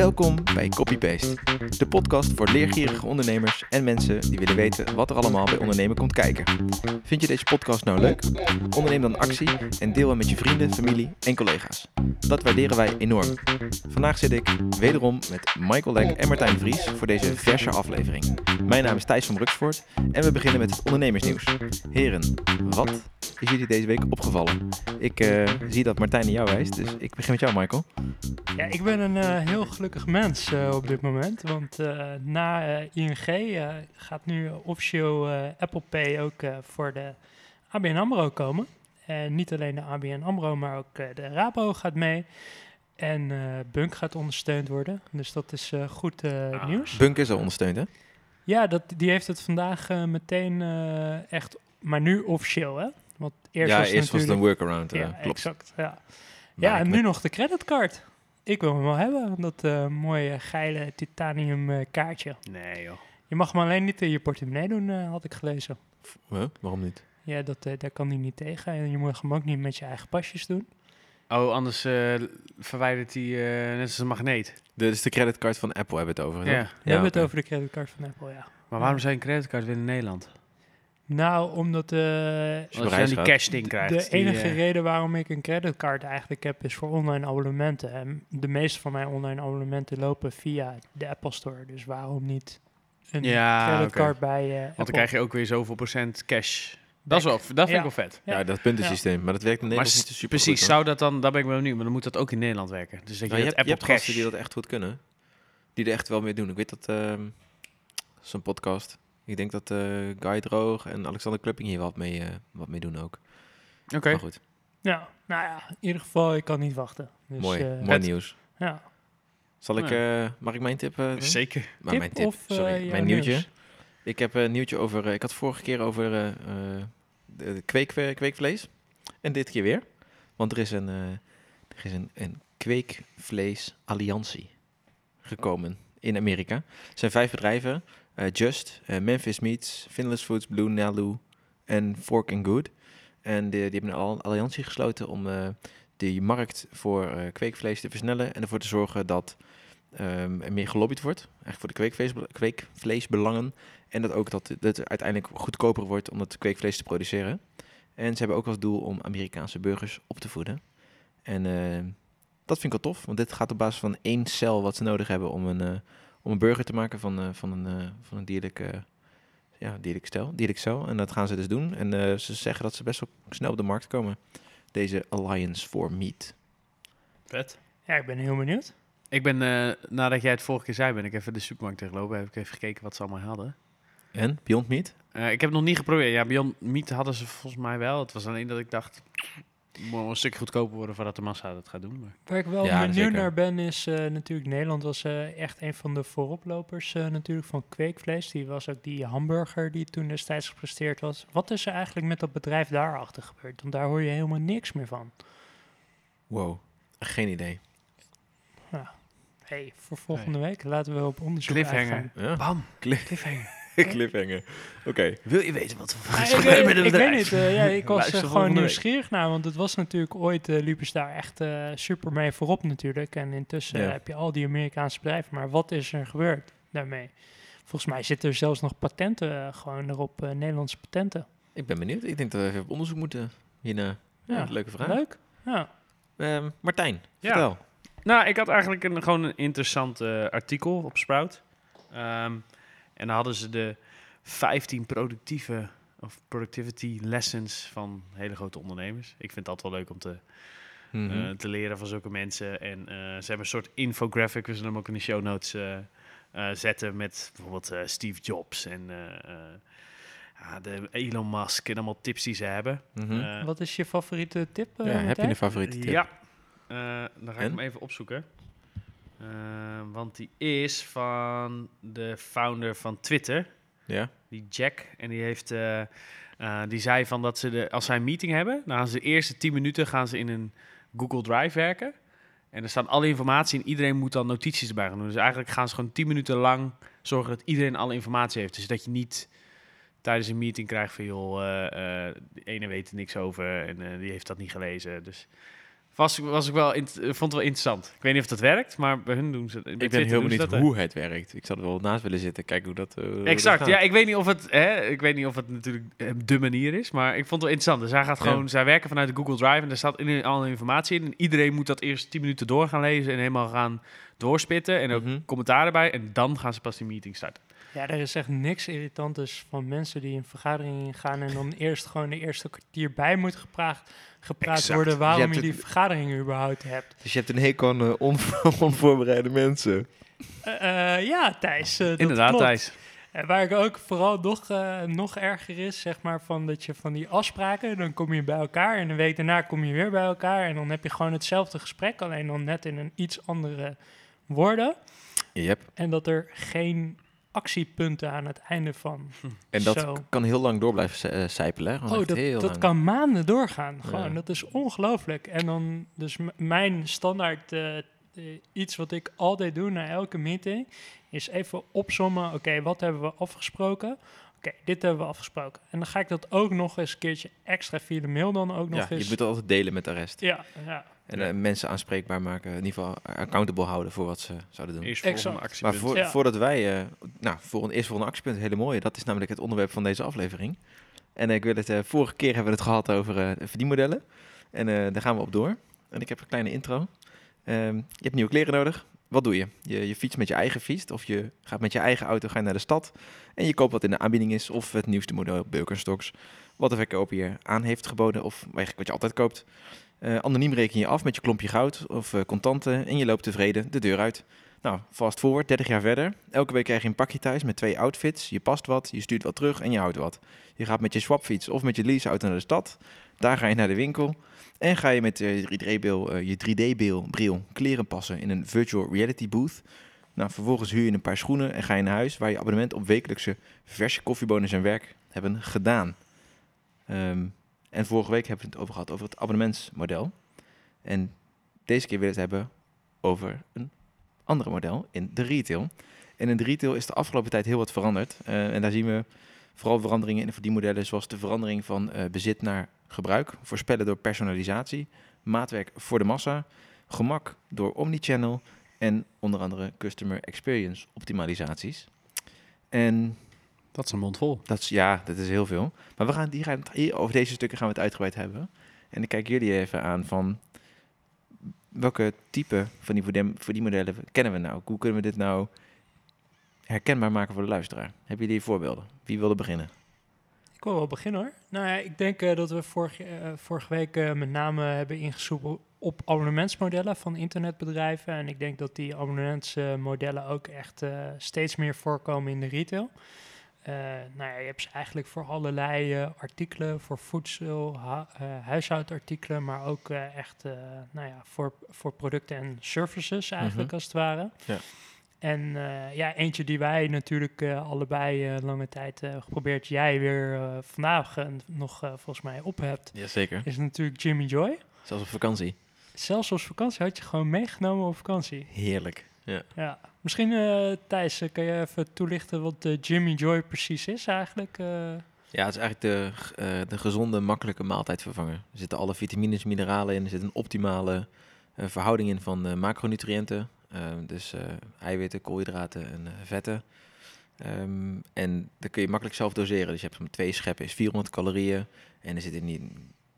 Welkom bij Copypaste, de podcast voor leergierige ondernemers en mensen die willen weten wat er allemaal bij ondernemen komt kijken. Vind je deze podcast nou leuk? Onderneem dan actie en deel hem met je vrienden, familie en collega's. Dat waarderen wij enorm. Vandaag zit ik wederom met Michael Lek en Martijn Vries voor deze verse aflevering. Mijn naam is Thijs van Bruksvoort en we beginnen met het ondernemersnieuws. Heren, wat is jullie deze week opgevallen? Ik eh, zie dat Martijn naar jou wijst, dus ik begin met jou Michael. Ja, ik ben een eh, heel gelukkig mens eh, op dit moment. Want eh, na eh, ING gaat nu officieel Apple Pay ook voor de ABN AMRO komen. En niet alleen de ABN AMRO, maar ook de Rabo gaat mee. En Bunk gaat ondersteund worden. Dus dat is goed Ah. nieuws. Bunk is al ondersteund hè? Ja, dat, die heeft het vandaag meteen echt... Maar nu officieel, hè? Want eerst ja, was het eerst was het een workaround, ja, klopt. exact. Ja, Maar ja en nu nog de creditcard. Ik wil hem wel hebben, dat eh, mooie geile titanium eh, kaartje. Nee joh. Je mag hem alleen niet in je portemonnee doen, eh, had ik gelezen. Huh? Waarom niet? Ja, dat, eh, daar kan hij niet tegen. En je moet hem ook niet met je eigen pasjes doen. Oh, anders eh, verwijdert hij eh, net als een magneet. Dit is de creditcard van Apple hebben we het over. Ja. We hebben het over de creditcard van Apple, ja. Maar waarom zou je een creditcard willen in Nederland? Nou, omdat eh, Als je je die cash ding krijgt. de die, enige eh, reden waarom ik een creditcard eigenlijk heb, is voor online abonnementen. En de meeste van mijn online abonnementen lopen via de Apple Store. Dus waarom niet een Ja, creditcard bij eh Want dan krijg je ook weer zoveel procent cash. Dat, is wel, dat vind Ja. ik wel vet. Ja, Ja. dat puntensysteem. Maar dat werkt in Nederland niet super precies, goed. zou dat dan, daar ben ik wel benieuwd, maar dan moet dat ook in Nederland werken. Dus dat je, Nou, je dat hebt, je Apple hebt Cash... gasten die dat echt goed kunnen. Die er echt wel mee doen. Ik weet dat... ehm Zo'n podcast. Ik denk dat eh, Guy Droog en Alexander Klupping hier wat mee, eh, wat mee doen ook. Oké. Maar goed, Ja, nou ja, in ieder geval, ik kan niet wachten. Dus, mooi, eh, mooi nieuws. Ja. Zal ik, eh, mag ik mijn tip eh? Zeker. Maar Tip mijn tip, of, sorry, mijn nieuwtje. nieuws? Ik heb een nieuwtje over, eh, ik had vorige keer over eh, eh, de, kweek, kweekvlees. En dit keer weer. Want er is een, eh, er is een, een kweekvlees-alliantie gekomen in Amerika. Er zijn vijf bedrijven. Eh, Just, eh, Memphis Meats, Finless Foods, Blue Nalu en Fork and Good. En die, hebben een al- alliantie gesloten om eh die markt voor kweekvlees te versnellen. En ervoor te zorgen dat ehm, er meer gelobbyd wordt. Eigenlijk voor de kweekvlees, kweekvleesbelangen. En dat ook dat, het uiteindelijk goedkoper wordt om dat kweekvlees te produceren. En ze hebben ook als doel om Amerikaanse burgers op te voeden. En dat vind ik wel tof, want dit gaat op basis van één cel wat ze nodig hebben om een, om een burger te maken van, eh, van een, eh, van een dierlijk, eh, ja, dierlijk, stel, dierlijk cel. En dat gaan ze dus doen. En eh, ze zeggen dat ze best wel snel op de markt komen. Deze Alliance for Meat. Vet. ja, ik ben heel benieuwd. Ik ben, eh, nadat jij het vorige keer zei, ben ik even de supermarkt tegenlopen. Heb ik even gekeken wat ze allemaal hadden. En Beyond Meat? Eh, ik heb het nog niet geprobeerd. Ja, Beyond Meat hadden ze volgens mij wel. Het was alleen dat ik dacht, moet wel een stuk goedkoper worden voordat de massa dat gaat doen. Maar... Waar ik wel Ja, benieuwd naar ben, is eh, natuurlijk Nederland was eh, echt een van de vooroplopers eh, natuurlijk van kweekvlees. Die was ook die hamburger die toen destijds gepresteerd was. Wat is er eigenlijk met dat bedrijf daarachter gebeurd? Want daar hoor je helemaal niks meer van. Wow, geen idee. hey, voor volgende week laten we op onderzoek Cliffhanger. Ja? Bam, Cliff- cliffhanger. Cliffhanger. Oké. Wil je weten wat er Ja, is ik, met het ik weet niet, eh, ja, ik was eh, gewoon nieuwsgierig naar, want het was natuurlijk ooit, liepen ze daar echt eh, super mee voorop natuurlijk. En intussen Ja. heb je al die Amerikaanse bedrijven, maar wat is er gebeurd daarmee? Volgens mij zitten er zelfs nog patenten gewoon erop, eh, Nederlandse patenten. Ik ben benieuwd. Ik denk dat we even op onderzoek moeten hierna. Ja, Ja, leuke vraag. Leuk. Ja. Ehm, Martijn, Ja. vertel. Nou, ik had eigenlijk een, gewoon een interessant eh, artikel op Sprout. Ehm, en dan hadden ze de 15 productieve of productivity lessons van hele grote ondernemers. Ik vind dat wel leuk om te, Mhm. eh, te leren van zulke mensen. En eh, ze hebben een soort infographic, we zullen hem ook in de show notes eh, eh, zetten met bijvoorbeeld eh, Steve Jobs en eh, eh, ja, de Elon Musk en allemaal tips die ze hebben. Mhm. Wat is je favoriete tip? ja, heb je een favoriete tip? ja, Eh, dan ga En? ik hem even opzoeken. Eh, want die is van de founder van Twitter, Ja? die Jack. En die heeft, eh, eh, die zei van dat ze de, als zij een meeting hebben, dan gaan ze de eerste 10 minuten gaan ze in een Google Drive werken. En er staat alle informatie en iedereen moet dan notities erbij gaan doen. Dus eigenlijk gaan ze gewoon 10 minuten lang zorgen dat iedereen alle informatie heeft. Dus dat je niet tijdens een meeting krijgt van joh, de ene weet er niks over en die heeft dat niet gelezen. Dus was, was ik wel eh, vond het wel interessant. Ik weet niet of dat werkt, maar bij hun doen ze Ik Twitter ben heel benieuwd hoe het werkt. Ik zou er wel naast willen zitten, kijken hoe dat, eh, hoe dat Exact. Ja, ik weet niet of het, hè, ik weet niet of het natuurlijk eh, de manier is, maar ik vond het wel interessant. Dus hij gaat Ja. gewoon, zij werken vanuit de Google Drive en daar staat in, alle informatie in. En iedereen moet dat eerst 10 minuten door gaan lezen en helemaal gaan doorspitten en ook Mhm. commentaar erbij. En dan gaan ze pas die meeting starten. Ja, er is echt niks irritantes van mensen die in vergaderingen gaan en dan eerst gewoon de eerste kwartier bij moet gepraat, gepraat Exact. worden waarom je die vergaderingen überhaupt hebt. Dus je hebt een hekel aan eh, on- onvoorbereide mensen. Eh, eh, ja, Thijs. Inderdaad, klopt. Thijs. En waar ik ook vooral nog, eh, nog erger is, zeg maar, van dat je van die afspraken, dan kom je bij elkaar en een week daarna kom je weer bij elkaar en dan heb je gewoon hetzelfde gesprek, alleen dan net in een iets andere woorden. Yep. En dat er geen actiepunten aan het einde van. En dat kan heel lang door blijven eh, sijpelen. hè? Oh, dat, heel dat lang. kan maanden doorgaan. Gewoon, Ja. dat is ongelooflijk. En dan, dus mijn standaard eh, eh, iets wat ik altijd doe na elke meeting, is even opsommen. Oké, wat hebben we afgesproken? Oké, dit hebben we afgesproken. En dan ga ik dat ook nog eens een keertje extra via de mail dan ook nog Ja, je eens. moet het altijd delen met de rest. Ja, ja. En eh, mensen aanspreekbaar maken, in ieder geval accountable houden voor wat ze zouden doen. Eerst Exact. volgende actie. Maar voor, Ja. voordat wij, eh, nou, voor een eerst volgende actiepunt, een hele mooie. Dat is namelijk het onderwerp van deze aflevering. En ik wil het, eh, vorige keer hebben we het gehad over eh, verdienmodellen. En eh, daar gaan we op door. En ik heb een kleine intro. Ehm, je hebt nieuwe kleren nodig. Wat doe je? je? Je fietst met je eigen fiets of je gaat met je eigen auto ga je naar de stad. En je koopt wat in de aanbieding is of het nieuwste model Birkenstocks. Wat de verkoper je aan heeft geboden of eigenlijk wat je altijd koopt. Eh, anoniem reken je af met je klompje goud of eh, contanten en je loopt tevreden de deur uit. Nou, fast forward, 30 jaar verder. Elke week krijg je een pakje thuis met twee outfits. Je past wat, je stuurt wat terug en je houdt wat. Je gaat met je swapfiets of met je leaseauto naar de stad. Daar ga je naar de winkel. En ga je met eh, je 3D-bril, eh, je 3D-bril bril kleren passen in een virtual reality booth. Nou, vervolgens huur je een paar schoenen en ga je naar huis waar je abonnement op wekelijkse verse koffiebonus en werk hebben gedaan. Ehm, en vorige week hebben we het over gehad over het abonnementsmodel. En deze keer wil ik het hebben over een andere model in de retail. En in de retail is de afgelopen tijd heel wat veranderd. Eh, en daar zien we vooral veranderingen in de verdienmodellen, zoals de verandering van eh, bezit naar gebruik, voorspellen door personalisatie, maatwerk voor de massa, gemak door omnichannel en onder andere customer experience optimalisaties. En Dat is een mond vol. dat is, ja, dat is heel veel. Maar we gaan, die gaan, hier, over deze stukken gaan we het uitgebreid hebben. En ik kijk jullie even aan van welke type van die verdien- verdienmodellen kennen we nou? Hoe kunnen we dit nou herkenbaar maken voor de luisteraar? Hebben jullie voorbeelden? Wie wilde beginnen? Ik wil wel beginnen hoor. Nou ja, ik denk eh, dat we vorige, eh, vorige week eh, met name hebben ingezoomd op abonnementsmodellen van internetbedrijven. En ik denk dat die abonnementsmodellen ook echt eh, steeds meer voorkomen in de retail. Eh, nou ja, je hebt ze eigenlijk voor allerlei eh, artikelen, voor voedsel, eh, huishoudartikelen, maar ook echt nou ja, voor, voor producten en services eigenlijk Mhm. als het ware. Ja. En ja, eentje die wij natuurlijk allebei lange tijd geprobeerd, jij weer vandaag nog volgens mij op hebt, Jazeker. is natuurlijk Jimmy Joy. Zelfs op vakantie. Zelfs als vakantie had je gewoon meegenomen op vakantie. Heerlijk. Ja. Ja. Misschien eh, Thijs, eh, kan je even toelichten wat de Jimmy Joy precies is eigenlijk? eh? Ja, het is eigenlijk de, eh, de gezonde, makkelijke maaltijdvervanger. Er zitten alle vitamines, mineralen in. Er zit een optimale eh, verhouding in van eh, macronutriënten. Eh, dus eh, eiwitten, koolhydraten en eh, vetten. Ehm, en dat kun je makkelijk zelf doseren. Dus je hebt twee scheppen is 400 calorieën. En er zit in die,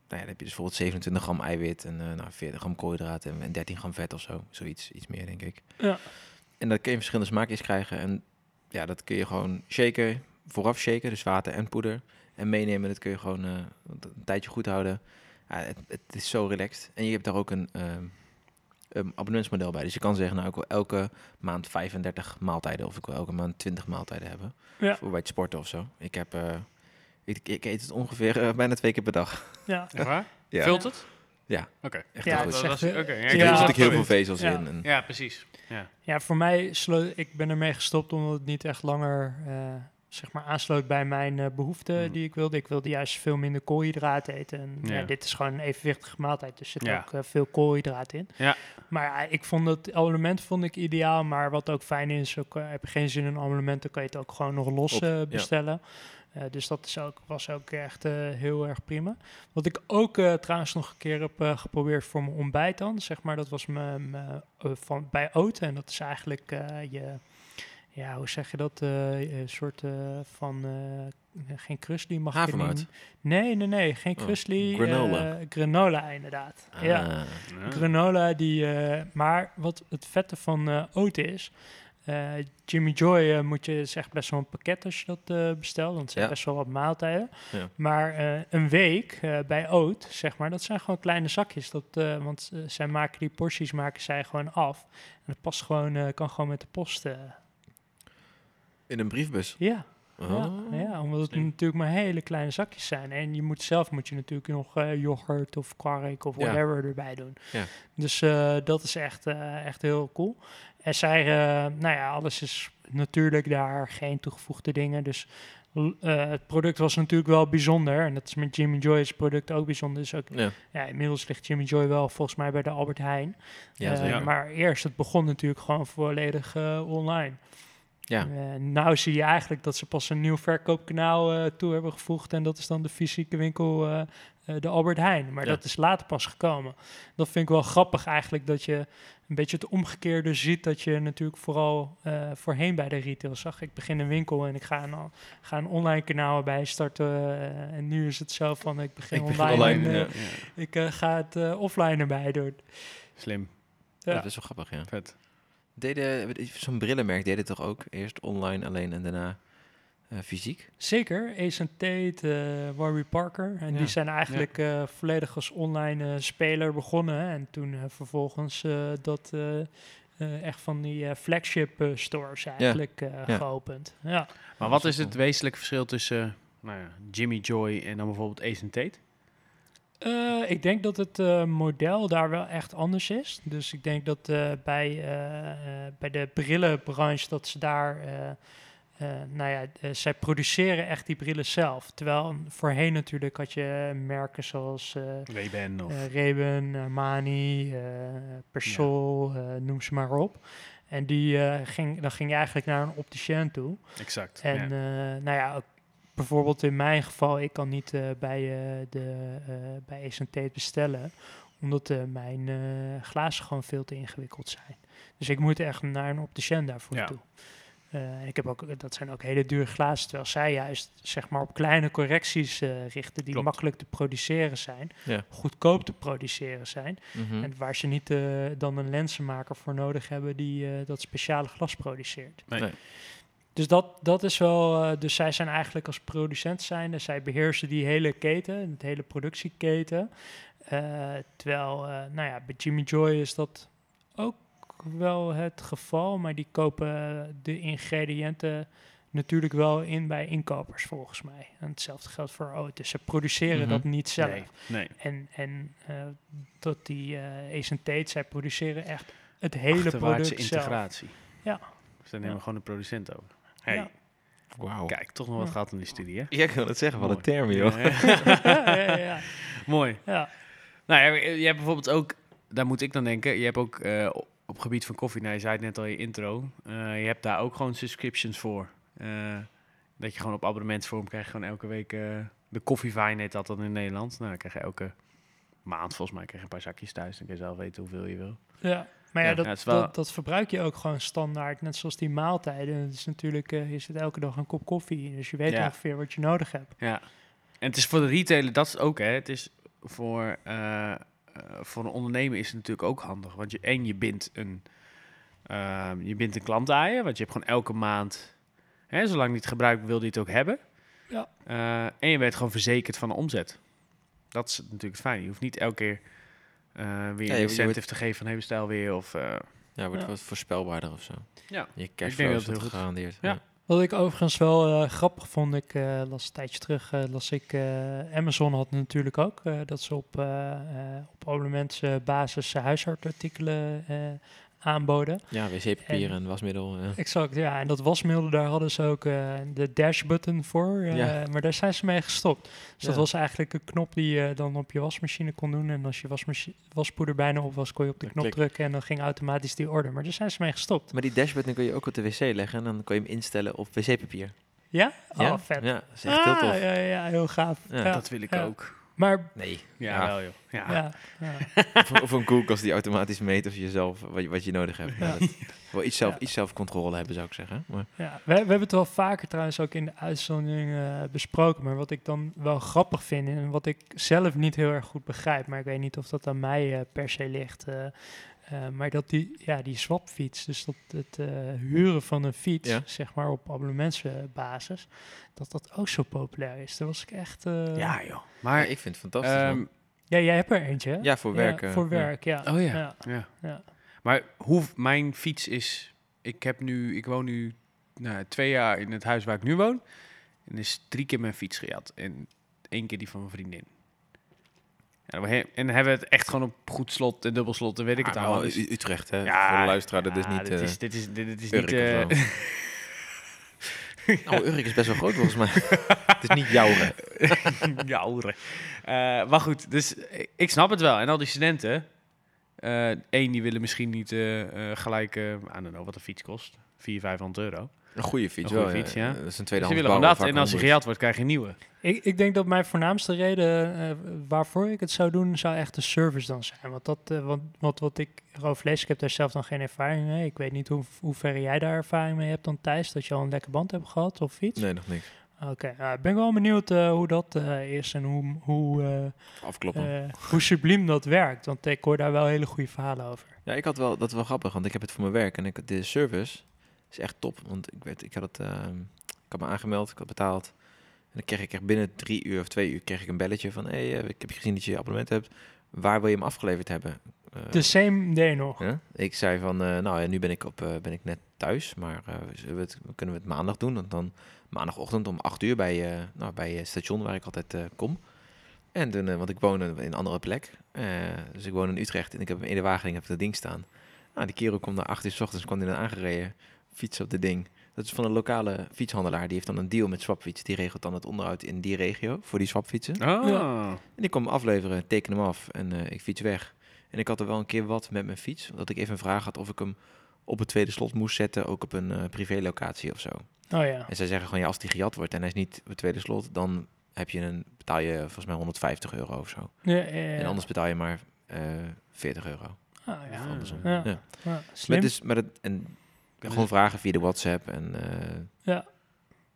nou ja, dan heb je dus bijvoorbeeld 27 gram eiwit en eh, nou, 40 gram koolhydraten en, en 13 gram vet of zo. Zoiets, iets meer denk ik. Ja. En dat kun je in verschillende smaakjes krijgen. En ja, dat kun je gewoon shaken, vooraf shaken, dus water en poeder. En meenemen, dat kun je gewoon eh, een tijdje goed houden. Ja, het, het is zo relaxed. En je hebt daar ook een, ehm, een abonnementsmodel bij. Dus je kan zeggen, nou, ik wil elke maand 35 maaltijden of ik wil elke maand 20 maaltijden hebben. Ja. Voor bij het sporten of zo. Ik heb, eh, ik, ik eet het ongeveer eh, bijna twee keer per dag. Ja. Echt waar? Ja. Vult het? Ja. Oké. Echt Ja, goed. echt, was- oké, ja, ik Ja. het natuurlijk heel veel vezels Ja. in. En, Ja, precies. Ja. Ja, voor mij ik ben ermee gestopt omdat het niet echt langer eh, zeg maar aansloot bij mijn eh, behoeften Hmm. die ik wilde. Ik wilde juist veel minder koolhydraten eten. En ja. Ja. dit is gewoon een evenwichtige maaltijd, dus er zit Ja. ook veel koolhydraten in. Ja. Maar ja, ik vond het abonnement vond ik ideaal, maar wat ook fijn is, ook, heb je geen zin in een abonnement, dan kan je het ook gewoon nog los Op, eh, dus dat is ook, was ook echt eh, heel erg prima. Wat ik ook eh, trouwens nog een keer heb eh, geprobeerd voor mijn ontbijt dan, zeg maar, dat was mijn, mijn, eh, van, bij Oat. En dat is eigenlijk eh, je, ja, hoe zeg je dat, eh, een soort eh, van, eh, geen crustly mag ik Havermout. niet- Nee, nee, nee, geen Oh, crustly. granola. eh, granola inderdaad, ja. Ah, Ja. Granola, die, eh, maar wat het vette van eh oat is, eh, Jimmy Joy eh, moet je zeg best wel een pakket als je dat eh, bestelt, want het zijn Ja. best wel wat maaltijden. Ja. Maar een week bij oat, zeg maar, dat zijn gewoon kleine zakjes. Dat, want zij maken die porties maken zij gewoon af. En dat past gewoon, kan gewoon met de post. in een briefbus. ja. Oh. Ja, ja, omdat het Slim. natuurlijk maar hele kleine zakjes zijn. En je moet zelf moet je natuurlijk nog yoghurt of kwark of Ja. whatever erbij doen. Ja. Dus dat is echt, echt heel cool. En zij, eh, nou ja, alles is natuurlijk daar, geen toegevoegde dingen. Dus eh, het product was natuurlijk wel bijzonder. En dat is met Jimmy Joy's product ook bijzonder. Dus ook, Ja. ja, inmiddels ligt Jimmy Joy wel volgens mij bij de Albert Heijn. Ja, Eh. Maar eerst, het begon natuurlijk gewoon volledig online. Ja. Nou zie je eigenlijk dat ze pas een nieuw verkoopkanaal toe hebben gevoegd. En dat is dan de fysieke winkel, de Albert Heijn. Maar Ja. dat is later pas gekomen. Dat vind ik wel grappig eigenlijk, dat je een beetje het omgekeerde ziet. Dat je natuurlijk vooral eh, voorheen bij de retail zag. Ik begin een winkel en ik ga een, ga een online kanaal erbij starten. eh, en nu is het zo van, ik begin Ik begin online, online, en, eh, ja. Ik eh, ga het eh, offline erbij doen. Slim. Ja. Dat is wel grappig, ja. Vet. Deden, zo'n brillenmerk deden toch ook eerst online alleen en daarna eh, fysiek? Zeker, Ace Tate, eh Warby Parker. En Ja. die zijn eigenlijk eh, volledig als online eh, speler begonnen. hè. En toen eh, vervolgens eh, dat eh, eh, echt van die eh, flagship eh, stores eigenlijk eh, Ja. geopend. Ja. Maar wat is het wezenlijke verschil tussen eh, nou ja, Jimmy Joy en dan bijvoorbeeld Ace and Tate? Eh, ik denk dat het eh, model daar wel echt anders is. Dus ik denk dat eh, bij, eh, eh, bij de brillenbranche dat ze daar... eh, eh, nou ja, eh, zij produceren echt die brillen zelf. Terwijl voorheen natuurlijk had je merken zoals eh Ray-Ban of... eh Armani, eh Persol, eh, noem ze maar op. En die, eh, ging, dan ging je eigenlijk naar een opticien toe. exact. En ja. eh, nou ja, bijvoorbeeld in mijn geval, ik kan niet eh, bij, eh, de, eh bij Ace Tate bestellen, omdat eh, mijn eh, glazen gewoon veel te ingewikkeld zijn. Dus ik moet echt naar een opticien daarvoor Ja. toe. Eh, ik heb ook, dat zijn ook hele dure glazen, terwijl zij juist zeg maar op kleine correcties eh, richten die Klopt. makkelijk te produceren zijn, Ja. goedkoop te produceren zijn. Mhm. En waar ze niet eh, dan een lenzenmaker voor nodig hebben die eh, dat speciale glas produceert. Nee. Nee. Dus dat, dat is wel. eh, dus zij zijn eigenlijk als producent zijnde, zij beheersen die hele keten, het hele productieketen. Eh, terwijl, eh, nou ja, bij Jimmy Joy is dat ook wel het geval, maar die kopen de ingrediënten natuurlijk wel in bij inkopers volgens mij. En hetzelfde geldt voor. Dus ze produceren Mhm. dat niet zelf. Nee, nee. En, en eh, tot die eh Tate, zij produceren echt het hele product zelf. integratie. Ja. Dus daar nemen we Ja. gewoon de producent over. Hey, Ja. Wauw. kijk, toch nog wat Ja. gehad in die studie, hè? Ja, ik wil het zeggen, wat een term, joh. Ja, ja. ja, ja, ja. Mooi. ja. Nou ja, je hebt bijvoorbeeld ook, daar moet ik dan denken, je hebt ook eh, op gebied van koffie, nou je zei het net al in je intro, eh, je hebt daar ook gewoon subscriptions voor. Eh, dat je gewoon op abonnementsvorm krijg je gewoon elke week eh, de koffievine heet dat dan in Nederland. Nou, dan krijg je elke maand volgens mij krijg je een paar zakjes thuis, dan kun je zelf weten hoeveel je wil. Ja, maar ja, Ja, dat, wel- dat, dat verbruik je ook gewoon standaard. Net zoals die maaltijden. Het is natuurlijk, je zit elke dag een kop koffie. Dus je weet Ja. ongeveer wat je nodig hebt. Ja, en het is voor de retailer, dat is ook hè, het is voor, voor een ondernemer is het natuurlijk ook handig. Want je, en je bindt een, ehm, je bindt een klant aan je, want je hebt gewoon elke maand, hè, zolang die het gebruikt, wil die het ook hebben. Ja. Eh, en je bent gewoon verzekerd van de omzet. Dat is natuurlijk fijn. Je hoeft niet elke keer eh, weer je- een incentive wordt- te geven van hey, bestel weer. Of, eh, Ja, wordt Ja. wat voorspelbaarder of zo. Ja, Je cashflow dat is gegarandeerd. Ja. Wat ik overigens wel eh, grappig vond, ik eh, las een tijdje terug, eh, las ik, Amazon had natuurlijk ook, dat ze op, op abonnementsbasis huisartartikelen eh, aanboden. Ja, wc-papier En- en, wasmiddel. Exact, ja. En dat wasmiddel, daar hadden ze ook eh, de dash-button voor. eh, Ja. Maar daar zijn ze mee gestopt. Dus dat was eigenlijk een knop die je dan op je wasmachine kon doen. En als je waspoeder bijna op was, kon je op de Dan knop klik. drukken. En dan ging automatisch die order. Maar daar zijn ze mee gestopt. Maar die dashbutton kun je ook op de wc leggen en dan kun je hem instellen op wc-papier. Ja? Oh, ja? vet. Ja, dat is echt heel Ah, tof. Ja, ja, heel gaaf. Ja, Ja, Dat wil ik ja. ook. Maar, Nee. Ja, Ja. wel joh. Ja. ja, ja. Of, of een koelkast die automatisch meet of je zelf wat, je- wat je nodig hebt. Ja. Dat- wel iets, zelf, Ja. iets zelfcontrole hebben, zou ik zeggen. Maar, Ja, we, we hebben het wel vaker trouwens ook in de uitzending eh, besproken. Maar wat ik dan wel grappig vind en wat ik zelf niet heel erg goed begrijp, maar ik weet niet of dat aan mij eh, per se ligt. eh, eh, maar dat die, ja, die swapfiets, dus dat het eh, huren van een fiets, Ja. zeg maar op abonnementsbasis, dat dat ook zo populair is. Daar was ik echt... eh, Ja, joh. maar ik vind het fantastisch. ehm, ja, jij hebt er eentje, hè? ja, voor werk. eh, voor ja. werk, ja. Oh ja. ja. ja. ja. Maar hoe mijn fiets is... Ik heb nu... Ik woon nu nou, twee jaar in het huis waar ik nu woon. En is drie keer mijn fiets gejat. En één keer die van mijn vriendin. Ja, en dan hebben we het echt gewoon op goed slot en dubbel slot en weet ik het Ah, allemaal. nou, Dus- Utrecht, hè? Ja, voor de luisteraar, dat is niet... Dit eh, is, dit is, dit, is Urk niet... eh, zo. Oh, Urk is best wel groot volgens mij. het is niet jouw. hè? ja, oren. Eh, maar goed, dus ik- snap het wel. En al die studenten, eh één, die willen misschien niet eh, eh, gelijk, eh I don't know, wat een fiets kost. 400, 500 euro. Een goede fiets Een goede wel, fiets, ja. Dat is een Dus willen dat. vaak En als hij 100. gejat wordt, krijg je een nieuwe. Ik, ik denk dat mijn voornaamste reden eh, waarvoor ik het zou doen, zou echt de service dan zijn. Want, dat, eh, want, wat, wat ik erover lees, ik heb daar zelf dan geen ervaring mee. Ik weet niet hoe, hoe ver jij daar ervaring mee hebt dan Thijs, dat je al een lekker band hebt gehad of iets. Nee, nog niks. Oké, nou, ik ben wel benieuwd eh, hoe dat eh, is en hoe, hoe, eh, Afkloppen. hoe subliem dat werkt. Want ik hoor daar wel hele goede verhalen over. Ja, ik had wel, dat is wel grappig, want ik heb het voor mijn werk en ik, de service is echt top. Want ik, weet, ik, had het, ehm, ik had me aangemeld, ik had betaald. En dan kreeg ik echt binnen drie uur of twee uur kreeg ik een belletje van... hé, hey, eh, ik heb gezien dat je je abonnement hebt. Waar wil je hem afgeleverd hebben? Eh, De same day nog. ja? Ik zei van, eh, nou ja, nu ben ik, op, ben ik net thuis, maar we het, kunnen we het maandag doen? Want dan maandagochtend om acht uur bij, nou, bij het station waar ik altijd kom. En toen, want ik woon in een andere plek. Dus ik woon in Utrecht en ik heb in de Wageningen heb ik dat ding staan. Nou, die kerel komt naar acht uur s ochtends, kwam hij dan aangereden. Fiets op de ding. Dat is van een lokale fietshandelaar. Die heeft dan een deal met Swapfiets. Die regelt dan het onderhoud in die regio voor die Swapfietsen. Oh. En die kwam me afleveren, teken hem af en eh, ik fiets weg. En ik had er wel een keer wat met mijn fiets. Dat ik even een vraag had of ik hem op het tweede slot moest zetten. Ook op een eh privélocatie of zo. Oh ja. En zij zeggen gewoon, ja, als die gejat wordt en hij is niet op het tweede slot... dan heb je een, betaal je volgens mij 150 euro of zo. Ja, ja, ja. En anders betaal je maar eh 40 euro. Ah, Of ja. andersom. Ja. Ja. Ja, Maar, slim. dus, maar dat, en gewoon vragen via de WhatsApp. En eh, Ja.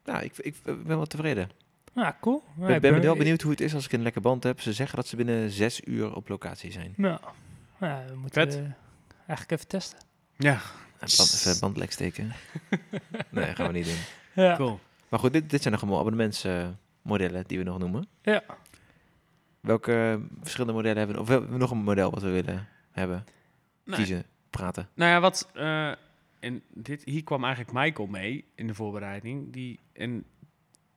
ja, ik, ik ben wel tevreden. Ah, cool. Ik ik ben wel benieuwd hoe het is als ik een lekker band heb. Ze zeggen dat ze binnen zes uur op locatie zijn. Nou, ja, we moeten Vet. eh, eigenlijk even testen. Ja, band, even bandlek steken. nee, gaan we niet doen. Ja. cool. Maar goed, dit, dit zijn nog allemaal abonnementsmodellen die we nog noemen. Ja. Welke verschillende modellen hebben we? Of hebben we nog een model wat we willen hebben? Nee. Kiezen, praten. Nou ja, wat... eh, en dit, hier kwam eigenlijk Michael mee in de voorbereiding. Die, en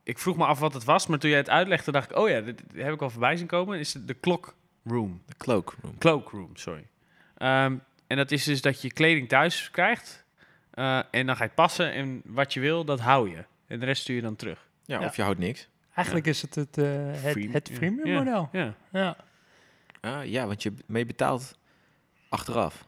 ik vroeg me af wat het was, maar toen jij het uitlegde, dacht ik... Oh ja, dit, dit heb ik al voorbij zien komen. Is het de Clock Room. De cloakroom. Cloakroom, sorry. Ehm, en dat is dus dat je kleding thuis krijgt. eh, en dan ga je het passen en wat je wil, dat hou je. En de rest stuur je dan terug. Ja, Ja. of je houdt niks. Eigenlijk is het het, eh, het, Freem- het ja. freemium Ja. model. Ja. Ja. Ah, ja, want je mee betaalt achteraf.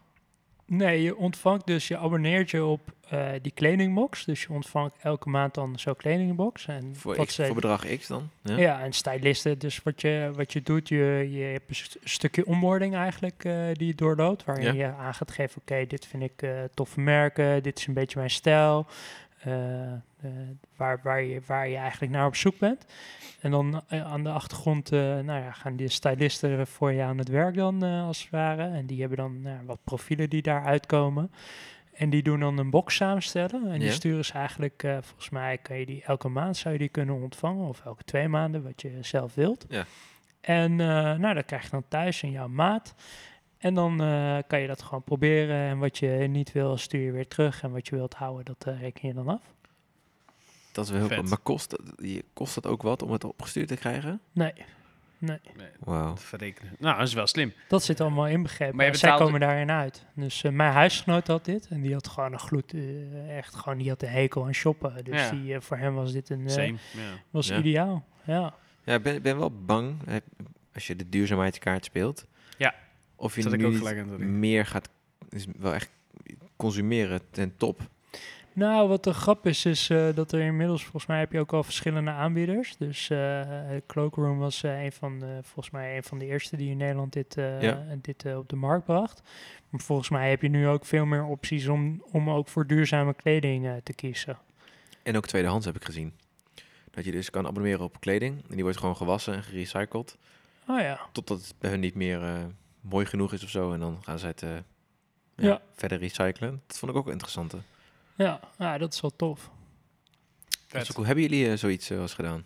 Nee, je ontvangt dus, je abonneert je op eh, die kledingbox. Dus je ontvangt elke maand dan zo'n kledingbox. En Voor, wat X, ze- voor bedrag X dan. Ja. Ja, en stylisten. Dus wat je, wat je doet, je, je hebt een st- stukje onboarding eigenlijk eh, die je doorloopt. Waarin Ja. je aan gaat geven, oké, dit vind ik eh, toffe merken. Dit is een beetje mijn stijl. Eh, eh, waar, waar, je, waar je eigenlijk naar op zoek bent. En dan eh, aan de achtergrond nou ja, gaan die stylisten voor je aan het werk dan, als het ware. En die hebben dan nou wat profielen die daar uitkomen. En die doen dan een box samenstellen. En die Ja. sturen ze eigenlijk, volgens mij kan je die elke maand zou je die kunnen ontvangen. Of elke twee maanden, wat je zelf wilt. Ja. En eh, nou, dat krijg je dan thuis in jouw maat. En dan eh, kan je dat gewoon proberen. En wat je niet wil, stuur je weer terug. En wat je wilt houden, dat eh, reken je dan af. Dat is wel heel. Maar kost, dat- je- kost dat ook wat om het opgestuurd te krijgen? Nee, nee. Nee, Wauw. dat verrekenen. Nou, dat is wel slim. Dat zit allemaal inbegrepen. Maar Zij komen daarin uit. Dus eh, mijn huisgenoot had dit. En die had gewoon een gloed. echt gewoon, die had een hekel aan shoppen. Dus Ja. die, voor hem was dit een, Same. Ja. was Ja. ideaal. Ja. Ja, ik ben, ben wel bang als je de duurzaamheidskaart speelt. Ja, Of je nu niet meer gaat, is wel echt consumeren ten top. Nou, wat de grap is, is eh, dat er inmiddels, volgens mij heb je ook al verschillende aanbieders. Dus eh Cloakroom was eh, een van, de, volgens mij een van de eerste die in Nederland dit, eh, Ja. dit op de markt bracht. Maar volgens mij heb je nu ook veel meer opties om, om ook voor duurzame kleding eh, te kiezen. En ook tweedehands heb ik gezien. Dat je dus kan abonneren op kleding. En die wordt gewoon gewassen en gerecycled. Oh ja, Totdat het bij hun niet meer eh, mooi genoeg is of zo. En dan gaan ze het eh, ja, Ja. verder recyclen. Dat vond ik ook wel interessant. ja, ja dat is wel tof. Dat is cool. Hebben jullie eh, zoiets eh, wel eens gedaan?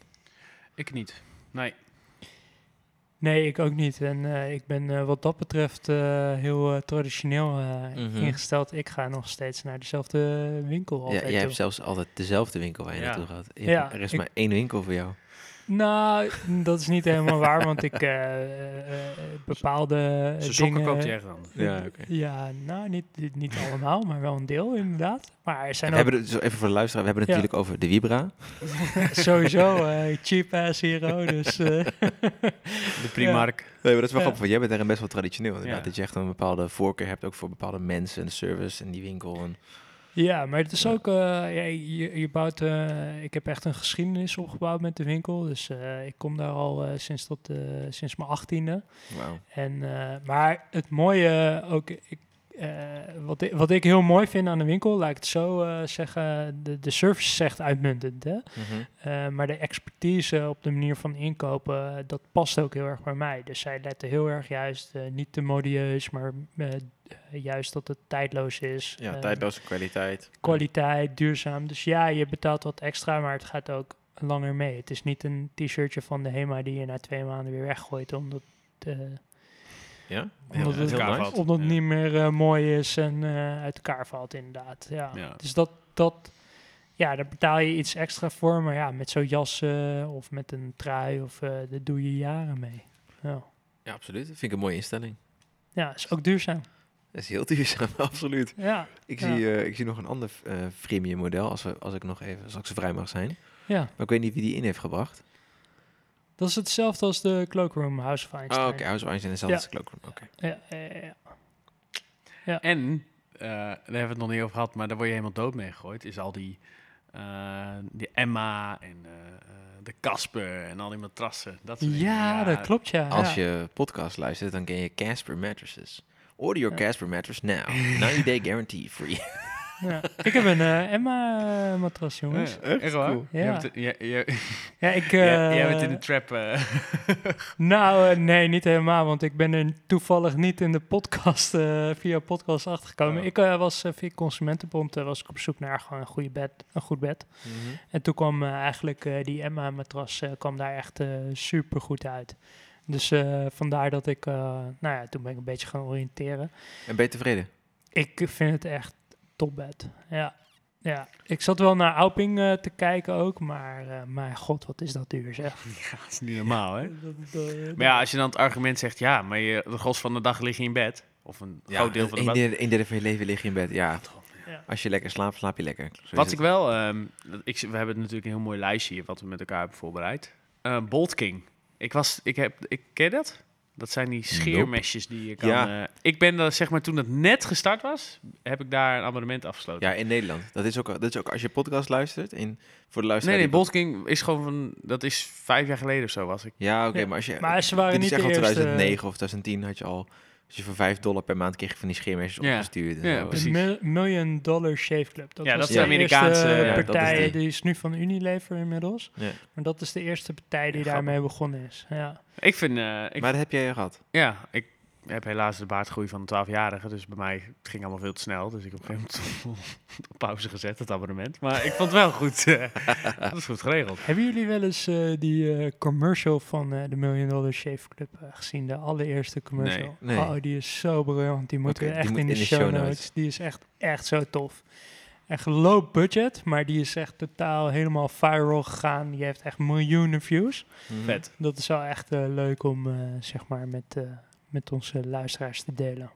Ik niet. Nee. Nee, ik ook niet. En eh, ik ben eh, wat dat betreft eh, heel eh, traditioneel eh, Mhm. ingesteld. Ik ga nog steeds naar dezelfde winkel Ja, altijd jij toe. hebt zelfs altijd dezelfde winkel waar je Ja. naartoe gaat. Je Ja, hebt- er is ik- maar één winkel voor jou. Nou, dat is niet helemaal waar, want ik eh, eh, eh, bepaalde Zijn sokken dingen... koopt hij echt dan. Ja, oké. Ja, nou, niet, niet allemaal, maar wel een deel inderdaad. Maar er zijn We ook hebben het, zo even voor de luisteraar, we hebben het Ja. natuurlijk over de Vibra. sowieso eh, cheap ass hero, dus... eh, De Primark. Nee, maar dat is wel Ja. grappig, want jij bent daarin best wel traditioneel. Inderdaad, Ja. dat je echt een bepaalde voorkeur hebt, ook voor bepaalde mensen en de service en die winkel. En, Ja, maar het is ook, eh, ja, je, je bouwt, eh, ik heb echt een geschiedenis opgebouwd met de winkel. Dus eh, ik kom daar al sinds, tot, sinds mijn achttiende. wauw. En, maar het mooie ook, ik, wat, ik, wat ik heel mooi vind aan de winkel, laat ik het zo eh, zeggen, de, de service echt uitmuntend. Hè? Mhm. Eh, maar de expertise op de manier van inkopen, eh, dat past ook heel erg bij mij. Dus zij letten heel erg juist, eh, niet te modieus, maar eh, juist dat het tijdloos is. Ja, Eh, tijdloze kwaliteit. kwaliteit, duurzaam. Dus ja, je betaalt wat extra, maar het gaat ook langer mee. Het is niet een t-shirtje van de HEMA die je na twee maanden weer weggooit, omdat, eh, Ja? omdat het, elkaar nice. valt. omdat het Ja. niet meer eh, mooi is en eh, uit elkaar valt inderdaad. Ja. Ja. Dus dat, dat, ja, daar betaal je iets extra voor, maar ja, met zo'n jas eh, of met een trui, of, eh daar doe je jaren mee. Ja, Ja, absoluut. Dat vind ik een mooie instelling. ja is ook duurzaam. Dat is heel duurzaam, absoluut. Ja, Ik, Ja. zie, eh, ik zie nog een ander eh freemium model, als, we, als ik nog even, als ik zo vrij mag zijn. ja. Maar ik weet niet wie die in heeft gebracht. Dat is hetzelfde als de Cloakroom House of Einstein. Oh, oké. House of Einstein is hetzelfde als Cloakroom. Oké. Ja, ja, ja, ja. En, eh, daar hebben we het nog niet over gehad, maar daar word je helemaal dood mee gegooid. Is al die, eh, die Emma en eh, de Casper en al die matrassen. Dat soort dingen. Ja, dat klopt, ja. Als ja. je podcast luistert, dan ken je Casper Mattresses. Order your Ja. Casper mattress now. 90 day guarantee free. Ja. Ik heb een eh, Emma-matras, jongens. Ja, echt waar? Cool. Jij Ja. bent, Ja, ik... jij- jij eh, bent in de trap. eh. Nou, eh, nee, niet helemaal, want ik ben er toevallig niet in de podcast, eh, via podcast achtergekomen. Oh. Ik eh, was eh, via Consumentenbond eh, was ik op zoek naar gewoon een, goede bed, een goed bed. En toen kwam eh, eigenlijk eh, die Emma-matras eh, kwam daar echt eh super goed uit. Dus eh, vandaar dat ik, eh, nou ja, toen ben ik een beetje gaan oriënteren. En ben je tevreden? Ik vind het echt topbed. Ja. ja, ik zat wel naar Auping eh, te kijken ook, maar eh mijn god, wat is dat duur zeg. ja, dat is niet normaal, hè? Dat- Maar ja, als je dan het argument zegt, ja, maar je, de gros van de dag lig je in bed. Of een groot deel van de dag. derde, een derde van je leven lig je in bed. Ja, Ja. als je lekker slaapt, slaap je lekker. Zo Wat ik wel, ehm, dat ik, we hebben natuurlijk een heel mooi lijstje hier wat we met elkaar hebben voorbereid. Eh Bolt King. Ik was, ik heb, ik ken je dat? Dat zijn die scheermesjes die je kan. Ja. eh, ik ben dat zeg maar toen het net gestart was, heb ik daar een abonnement afgesloten. Ja, in Nederland. Dat is ook, dat is ook als je podcast luistert. In, voor de nee, luisteraar. nee, die- Bolt King is gewoon van, dat is vijf jaar geleden of zo was ik. Ja, oké, Ja, maar als je... Maar ze waren dit niet is echt de al eerste. 2009 of 2010 had je al... Als je voor 5 dollar per maand kreeg je van die scheermesjes Ja. opgestuurd. Ja. De precies. Mil- Million Dollar Shave Club. Dat Ja, was dat is de de Amerikaanse- eerste ja, dat is partij. die. die. is nu van Unilever inmiddels. Ja. Maar dat is de eerste partij die Ja, daarmee begonnen is. Ja. Ik vind, eh, ik, Maar dat heb jij gehad. ja, ik heb helaas de baardgroei van een 12-jarige, dus bij mij het ging allemaal veel te snel. Dus ik heb op een gegeven moment op pauze gezet, het abonnement. Maar ik vond het wel goed. eh, dat is goed geregeld. Hebben jullie wel eens eh, die eh, commercial van eh, de Million Dollar Shave Club gezien? De allereerste commercial. Nee, nee. Oh, die is zo briljant. Die moeten echt moet in de, in de show, notes. notes. Die is echt, echt zo tof. Echt low budget, maar die is echt totaal helemaal viral gegaan. Die heeft echt miljoenen views. Mhm. Vet. Dat is wel echt leuk om eh, zeg maar met, eh, met onze luisteraars te delen.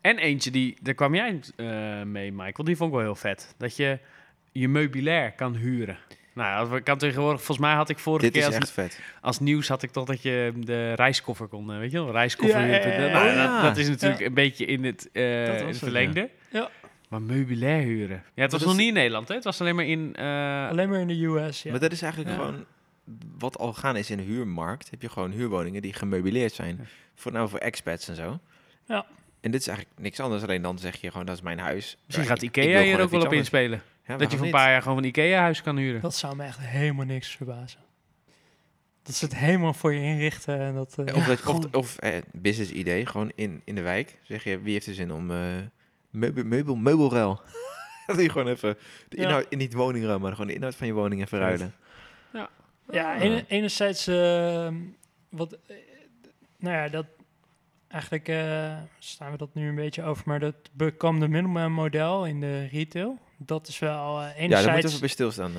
En eentje, die, daar kwam jij eh, mee, Michael. Die vond ik wel heel vet. Dat je je meubilair kan huren. Nou, ik kan tegenwoordig, volgens mij had ik vorige Dit keer is als, echt vet. als nieuws had ik toch dat je de reiskoffer kon, eh, weet je wel, reiskoffer. Ja, ja, ja, ja. Nou, Oh, ja. Dat, dat is natuurlijk een beetje in het, eh, Dat was in het het, verlengde. Ja. Maar meubilair huren. Ja, het was dat nog is- niet in Nederland, hè? Het was alleen maar in... eh, Alleen maar in de US, ja. Maar dat is eigenlijk Ja. gewoon wat al gaan is in de huurmarkt. Heb je gewoon huurwoningen die gemeubileerd zijn. Ja. Voor, nou, voor expats en zo. Ja. En dit is eigenlijk niks anders. Alleen dan zeg je gewoon, dat is mijn huis. misschien gaat ik- ik Ikea hier ook wel op inspelen. Ja, dat je voor een paar jaar gewoon een Ikea-huis kan huren. Dat zou me echt helemaal niks verbazen. Dat ze het helemaal voor je inrichten en dat... eh, Of, dat, of, of eh, business idee, gewoon in, in de wijk. Zeg je, wie heeft er zin om eh meubel, meubel, meubelruil? dat je gewoon even de Ja. inhoud, in niet woningruil, maar gewoon de inhoud van je woning even ruilen. Ja, Ah. ene- enerzijds, eh, wat, eh, nou ja, dat eigenlijk eh, staan we dat nu een beetje over, maar dat become de middleman model in de retail, dat is wel eh, Ja, daar moeten we enerzijds, even bij stilstaan.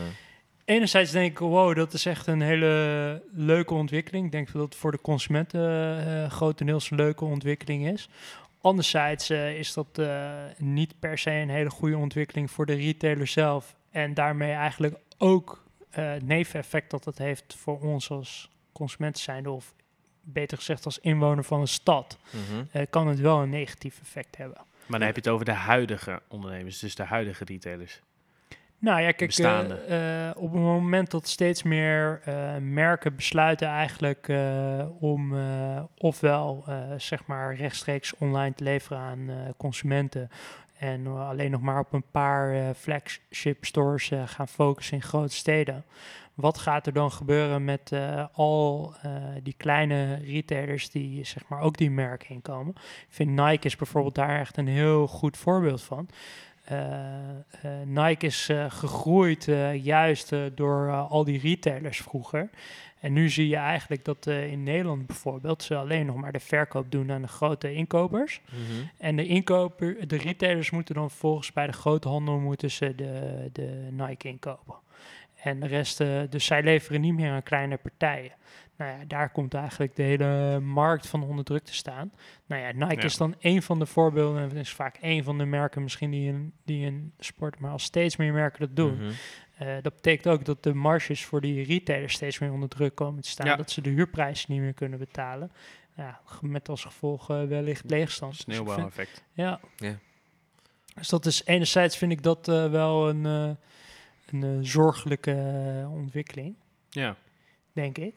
enerzijds denk ik, wow, dat is echt een hele leuke ontwikkeling. Ik denk dat het voor de consumenten grotendeels een leuke ontwikkeling is. Anderzijds is dat niet per se een hele goede ontwikkeling voor de retailer zelf. En daarmee eigenlijk ook het neveneffect dat het heeft voor ons als consumenten zijnde, of beter gezegd als inwoner van een stad, Mhm. eh, kan het wel een negatief effect hebben. Maar dan heb je het over de huidige ondernemers, dus de huidige retailers. Nou ja, kijk, Bestaande. eh, op het moment dat steeds meer merken besluiten eigenlijk om ofwel zeg maar rechtstreeks online te leveren aan consumenten en eh, alleen nog maar op een paar eh, flagship stores eh, gaan focussen in grote steden. Wat gaat er dan gebeuren met al die kleine retailers die zeg maar ook die merken inkomen? Ik vind Nike is bijvoorbeeld daar echt een heel goed voorbeeld van. Eh, eh, Nike is eh, gegroeid juist door al die retailers vroeger. En nu zie je eigenlijk dat in Nederland bijvoorbeeld ze alleen nog maar de verkoop doen aan de grote inkopers. Mhm. En de inkoper, de retailers moeten dan vervolgens bij de grote handel moeten ze de, de Nike inkopen. En de rest, dus zij leveren niet meer aan kleine partijen. Nou ja, daar komt eigenlijk de hele markt van onder druk te staan. Nou ja, Nike Ja. is dan één van de voorbeelden. En het is vaak één van de merken misschien die een, die een sport, maar als steeds meer merken dat doen. Mhm. Eh, dat betekent ook dat de marges voor die retailers steeds meer onder druk komen te staan. Ja. Dat ze de huurprijzen niet meer kunnen betalen. Ja, met als gevolg eh, wellicht leegstand. Dus vind- Sneeuwbouweffect. ja. Ja. Dus dat is enerzijds vind ik dat eh, wel een, een zorgelijke ontwikkeling, Ja. denk ik.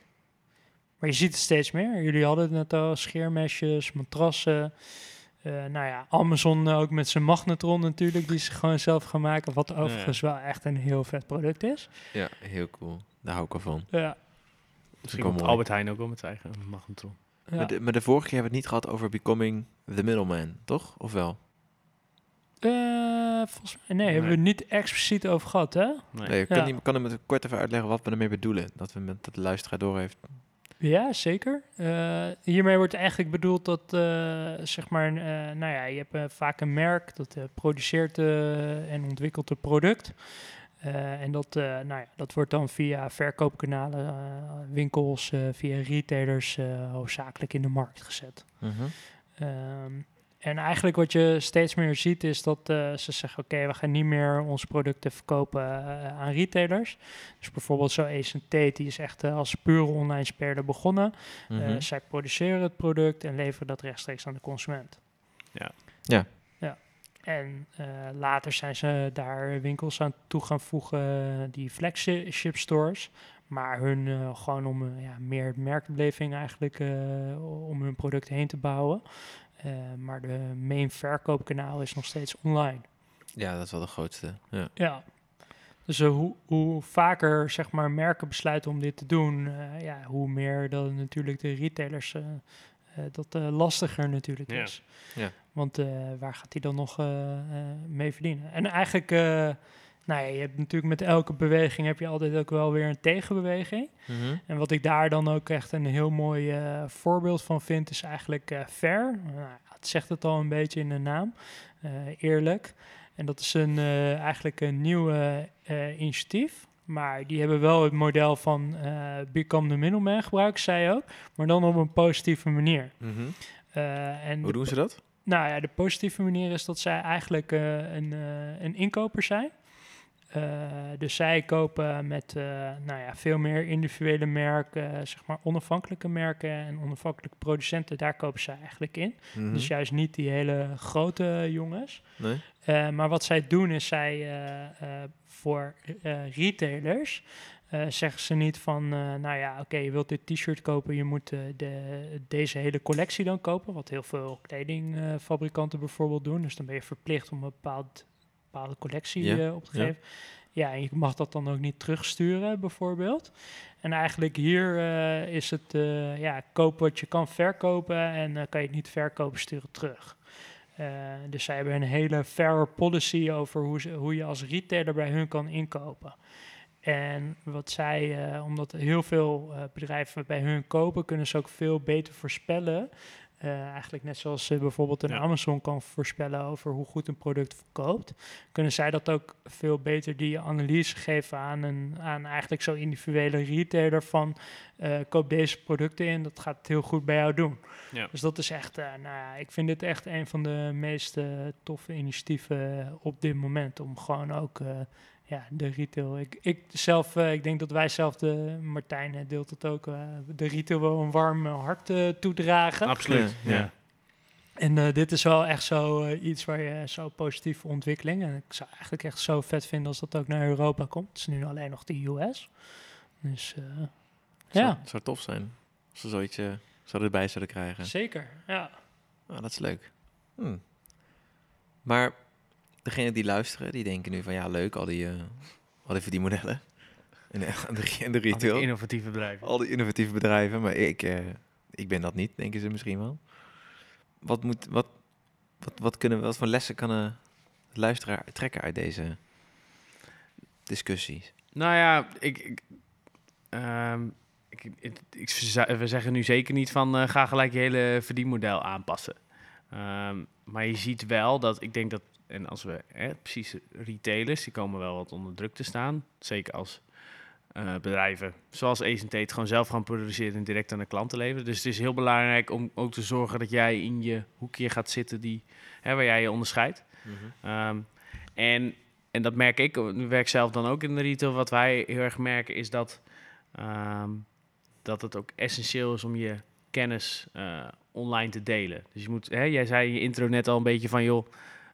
Maar je ziet het steeds meer. Jullie hadden het net al, scheermesjes, matrassen. Eh, nou ja, Amazon ook met zijn magnetron natuurlijk, die ze gewoon zelf gaan maken. Wat overigens wel echt een heel vet product is. Ja, heel cool. Daar hou ik wel van. Ja, Misschien komt. Albert Heijn ook wel met zijn eigen magnetron. ja. Maar, de, maar de vorige keer hebben we het niet gehad over becoming the middleman, toch? Of wel? Eh, volgens mij, nee, hebben we het niet expliciet over gehad, hè? Nee. Nee, kan, Ja. die, kan hem het kort even uitleggen wat we ermee bedoelen? Dat we met dat de luisteraar door heeft. Ja, zeker. Eh, hiermee wordt eigenlijk bedoeld dat, eh, zeg maar, eh, nou ja, je hebt vaak een merk dat produceert en ontwikkelt een product. En dat, nou ja, dat wordt dan via verkoopkanalen, winkels, via retailers hoofdzakelijk in de markt gezet. Ehm, en eigenlijk wat je steeds meer ziet is dat eh, ze zeggen: oké, we gaan niet meer onze producten verkopen eh, aan retailers. Dus bijvoorbeeld zo Tate, die is echt eh, als pure online speler begonnen. Eh, zij produceren het product en leveren dat rechtstreeks aan de consument. Ja. Ja. ja. En eh, later zijn ze daar winkels aan toe gaan voegen, eh, die flagship stores. Maar hun eh, gewoon om ja, meer merkbeleving eigenlijk eh, om hun product heen te bouwen. Eh, maar de main verkoopkanaal is nog steeds online. Ja, dat is wel de grootste. Ja. Ja. Dus eh, hoe, hoe vaker zeg maar, merken besluiten om dit te doen, eh, ja, hoe meer dan natuurlijk de retailers eh, eh, dat eh, lastiger natuurlijk Ja. is. Ja. Want eh, waar gaat hij dan nog eh, eh, mee verdienen? En eigenlijk, eh, nou ja, je hebt natuurlijk met elke beweging heb je altijd ook wel weer een tegenbeweging. Mhm. En wat ik daar dan ook echt een heel mooi eh, voorbeeld van vind, is eigenlijk eh Fair. Nou, het zegt het al een beetje in de naam, eh, eerlijk. En dat is een, eigenlijk een nieuw initiatief. Maar die hebben wel het model van Become the Middleman gebruikt, zij ook. Maar dan op een positieve manier. Mhm. En Hoe doen ze dat? nou ja, de positieve manier is dat zij eigenlijk een, een inkoper zijn. Eh, dus zij kopen met eh, nou ja, veel meer individuele merken, zeg maar onafhankelijke merken en onafhankelijke producenten, daar kopen zij eigenlijk in. Mhm. Dus juist niet die hele grote jongens. Nee? Eh, maar wat zij doen is zij voor retailers zeggen ze niet van, nou ja, oké, je wilt dit t-shirt kopen, je moet de, deze hele collectie dan kopen, wat heel veel kledingfabrikanten bijvoorbeeld doen. Dus dan ben je verplicht om een bepaald, bepaalde collectie Ja, eh, op te ja. geven. Ja, en je mag dat dan ook niet terugsturen, bijvoorbeeld. En eigenlijk hier eh, is het, eh, ja, koop wat je kan verkopen en kan je het niet verkopen, sturen terug. Dus zij hebben een hele fair policy over hoe, ze, hoe je als retailer bij hun kan inkopen. En wat zij, omdat heel veel bedrijven bij hun kopen, kunnen ze ook veel beter voorspellen. Eh, eigenlijk net zoals ze bijvoorbeeld een Ja. Amazon kan voorspellen over hoe goed een product verkoopt, kunnen zij dat ook veel beter die analyse geven aan, een, aan eigenlijk zo'n individuele retailer van eh, koop deze producten in, dat gaat het heel goed bij jou doen. Ja. Dus dat is echt, eh, nou ja, ik vind dit echt een van de meest eh, toffe initiatieven op dit moment. Om gewoon ook eh, ja, de retail. Ik, ik zelf, eh, ik denk dat wij zelf, de Martijn eh, deelt het ook, eh, de retail wel een warm hart eh, toedragen. Absoluut. Ja. En eh, dit is wel echt zo iets waar je zo positieve ontwikkeling. En ik zou eigenlijk echt zo vet vinden als dat ook naar Europa komt. Het is nu alleen nog de US. Dus eh, Zou, ja, zou tof zijn als ze zoiets zouden erbij zouden krijgen. zeker. Ja. Oh, dat is leuk. Hm. Maar degene die luisteren, die denken nu van ja, leuk, al die, eh al die verdienmodellen. En de, de, de Al die retail. innovatieve bedrijven. Al die innovatieve bedrijven, maar ik, eh, ik ben dat niet, denken ze misschien wel. Wat, moet, wat, wat, wat, kunnen, we- wat voor lessen kan een luisteraar trekken uit deze discussies? Nou ja, ik, ik, ehm, ik, ik, ik ze- we zeggen nu zeker niet van eh, ga gelijk je hele verdienmodel aanpassen. Ehm, maar je ziet wel dat ik denk dat, en als we hè, precies retailers, die komen wel wat onder druk te staan. Zeker als eh, bedrijven zoals Ace Tate gewoon zelf gaan produceren en direct aan de klanten leveren. Dus het is heel belangrijk om ook te zorgen dat jij in je hoekje gaat zitten die, hè, waar jij je onderscheidt. Ehm, en, en dat merk ik, ik werk zelf dan ook in de retail. Wat wij heel erg merken is dat, ehm, dat het ook essentieel is om je kennis eh, online te delen. Dus je moet, hè, jij zei in je intro net al een beetje van joh,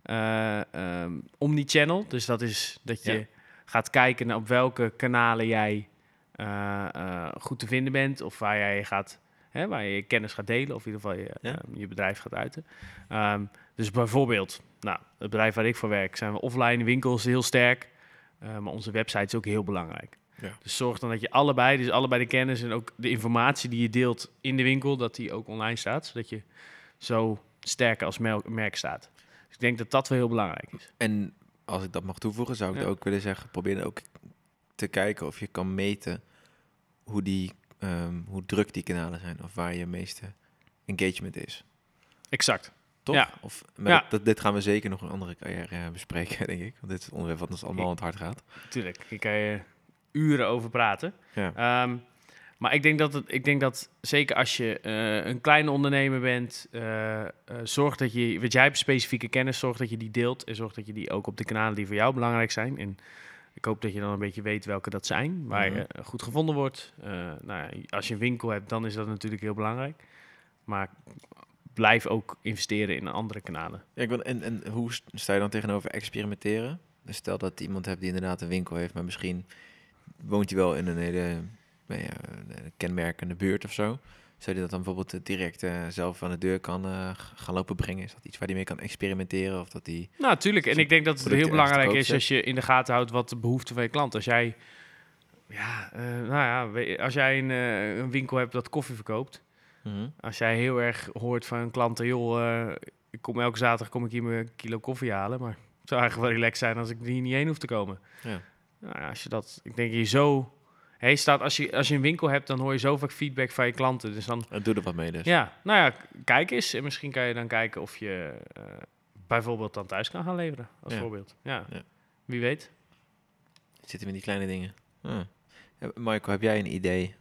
ehm, omnichannel. Dus dat is dat je Ja. gaat kijken naar op welke kanalen jij eh, eh, goed te vinden bent of waar jij gaat, hè, waar je je kennis gaat delen of in ieder geval je, Ja. ehm, je bedrijf gaat uiten. Ehm, dus bijvoorbeeld, nou, het bedrijf waar ik voor werk, zijn we offline winkels heel sterk. maar onze website is ook heel belangrijk. Ja. Dus zorg dan dat je allebei, dus allebei de kennis en ook de informatie die je deelt in de winkel, dat die ook online staat. Zodat je zo sterker als merk staat. Dus ik denk dat dat wel heel belangrijk is. En als ik dat mag toevoegen, zou ik Ja. ook willen zeggen, probeer ook te kijken of je kan meten hoe, die, ehm, hoe druk die kanalen zijn of waar je meeste engagement is. Exact. Toch? Ja. Of, maar Ja. dat, dat- dit gaan we zeker nog een andere keer eh, bespreken, denk ik. Want dit is het onderwerp wat ons allemaal aan het hart gaat. Tuurlijk, hier kan je uren over praten. Ja. Ehm, maar ik denk dat, het, ik denk dat zeker als je eh, een kleine ondernemer bent, eh, eh, zorg dat je, want jij hebt specifieke kennis, zorg dat je die deelt en zorg dat je die ook op de kanalen die voor jou belangrijk zijn. En ik hoop dat je dan een beetje weet welke dat zijn, waar je Mhm. goed gevonden wordt. Nou ja, als je een winkel hebt, dan is dat natuurlijk heel belangrijk. Maar blijf ook investeren in andere kanalen. Ja, ik wil, en, en hoe st- sta je dan tegenover experimenteren? Dus stel dat iemand hebt die inderdaad een winkel heeft, maar misschien woont hij wel in een hele een kenmerkende buurt of zo. Zou je dat dan bijvoorbeeld eh, direct eh, zelf aan de deur kan eh, gaan lopen brengen? Is dat iets waar hij mee kan experimenteren? Of dat hij... Nou, natuurlijk. En ik denk dat het heel belangrijk is als je in de gaten houdt wat de behoeften van je klant. Als jij, ja, eh, nou ja, als jij een, eh, een winkel hebt dat koffie verkoopt, Mhm. als jij heel erg hoort van klanten, joh, eh, ik kom elke zaterdag kom ik hier mijn kilo koffie halen, maar het zou eigenlijk wel relaxed zijn als ik hier niet heen hoef te komen. Ja. Nou als je dat, ik denk je zo, hey, staat als je als je een winkel hebt, dan hoor je zo vaak feedback van je klanten. Dus dan En doe er wat mee dus. ja, nou ja, kijk eens. En misschien kan je dan kijken of je eh, bijvoorbeeld dan thuis kan gaan leveren, als Ja. voorbeeld. Ja. Ja. wie weet. Zitten we in die kleine dingen. Ah. Ja, Michael, heb jij een idee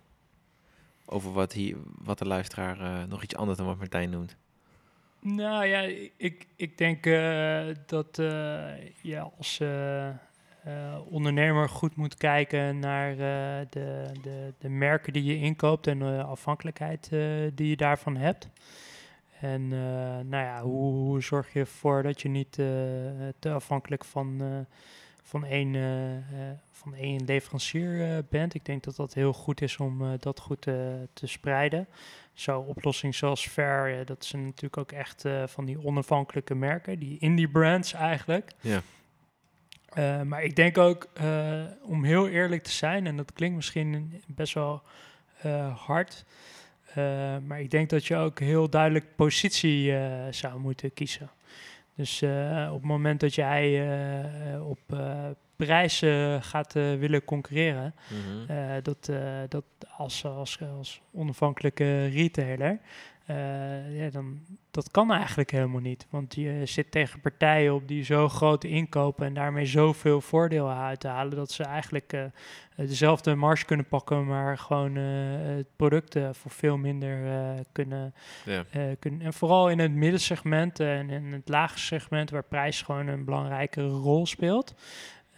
over wat, hier, wat de luisteraar eh, nog iets anders dan wat Martijn noemt? Nou ja, ik, ik denk eh, dat eh, je als ondernemer goed moet kijken naar eh, de, de, de merken die je inkoopt en de afhankelijkheid eh, die je daarvan hebt. En eh, nou ja, hoe, zorg je ervoor dat je niet eh, te afhankelijk van, eh, van, één, eh, eh, van één leverancier eh, bent? Ik denk dat dat heel goed is om eh, dat goed te spreiden. Zo oplossing zoals Fair, eh, dat zijn natuurlijk ook echt eh, van die onafhankelijke merken, die indie brands eigenlijk. Ja. Eh, maar ik denk ook, eh, om heel eerlijk te zijn, en dat klinkt misschien best wel eh, hard, maar ik denk dat je ook heel duidelijk positie zou moeten kiezen. Dus op het moment dat jij op prijzen gaat willen concurreren, Mhm. dat, dat als, als, als onafhankelijke retailer, eh, ja, dan, dat kan eigenlijk helemaal niet. Want je zit tegen partijen op die zo grote inkopen en daarmee zoveel voordeel uit te halen, dat ze eigenlijk eh, dezelfde marge kunnen pakken, maar gewoon eh, het product eh, voor veel minder kunnen, Ja. kunnen. En vooral in het middensegment en in het lage segment, waar prijs gewoon een belangrijke rol speelt.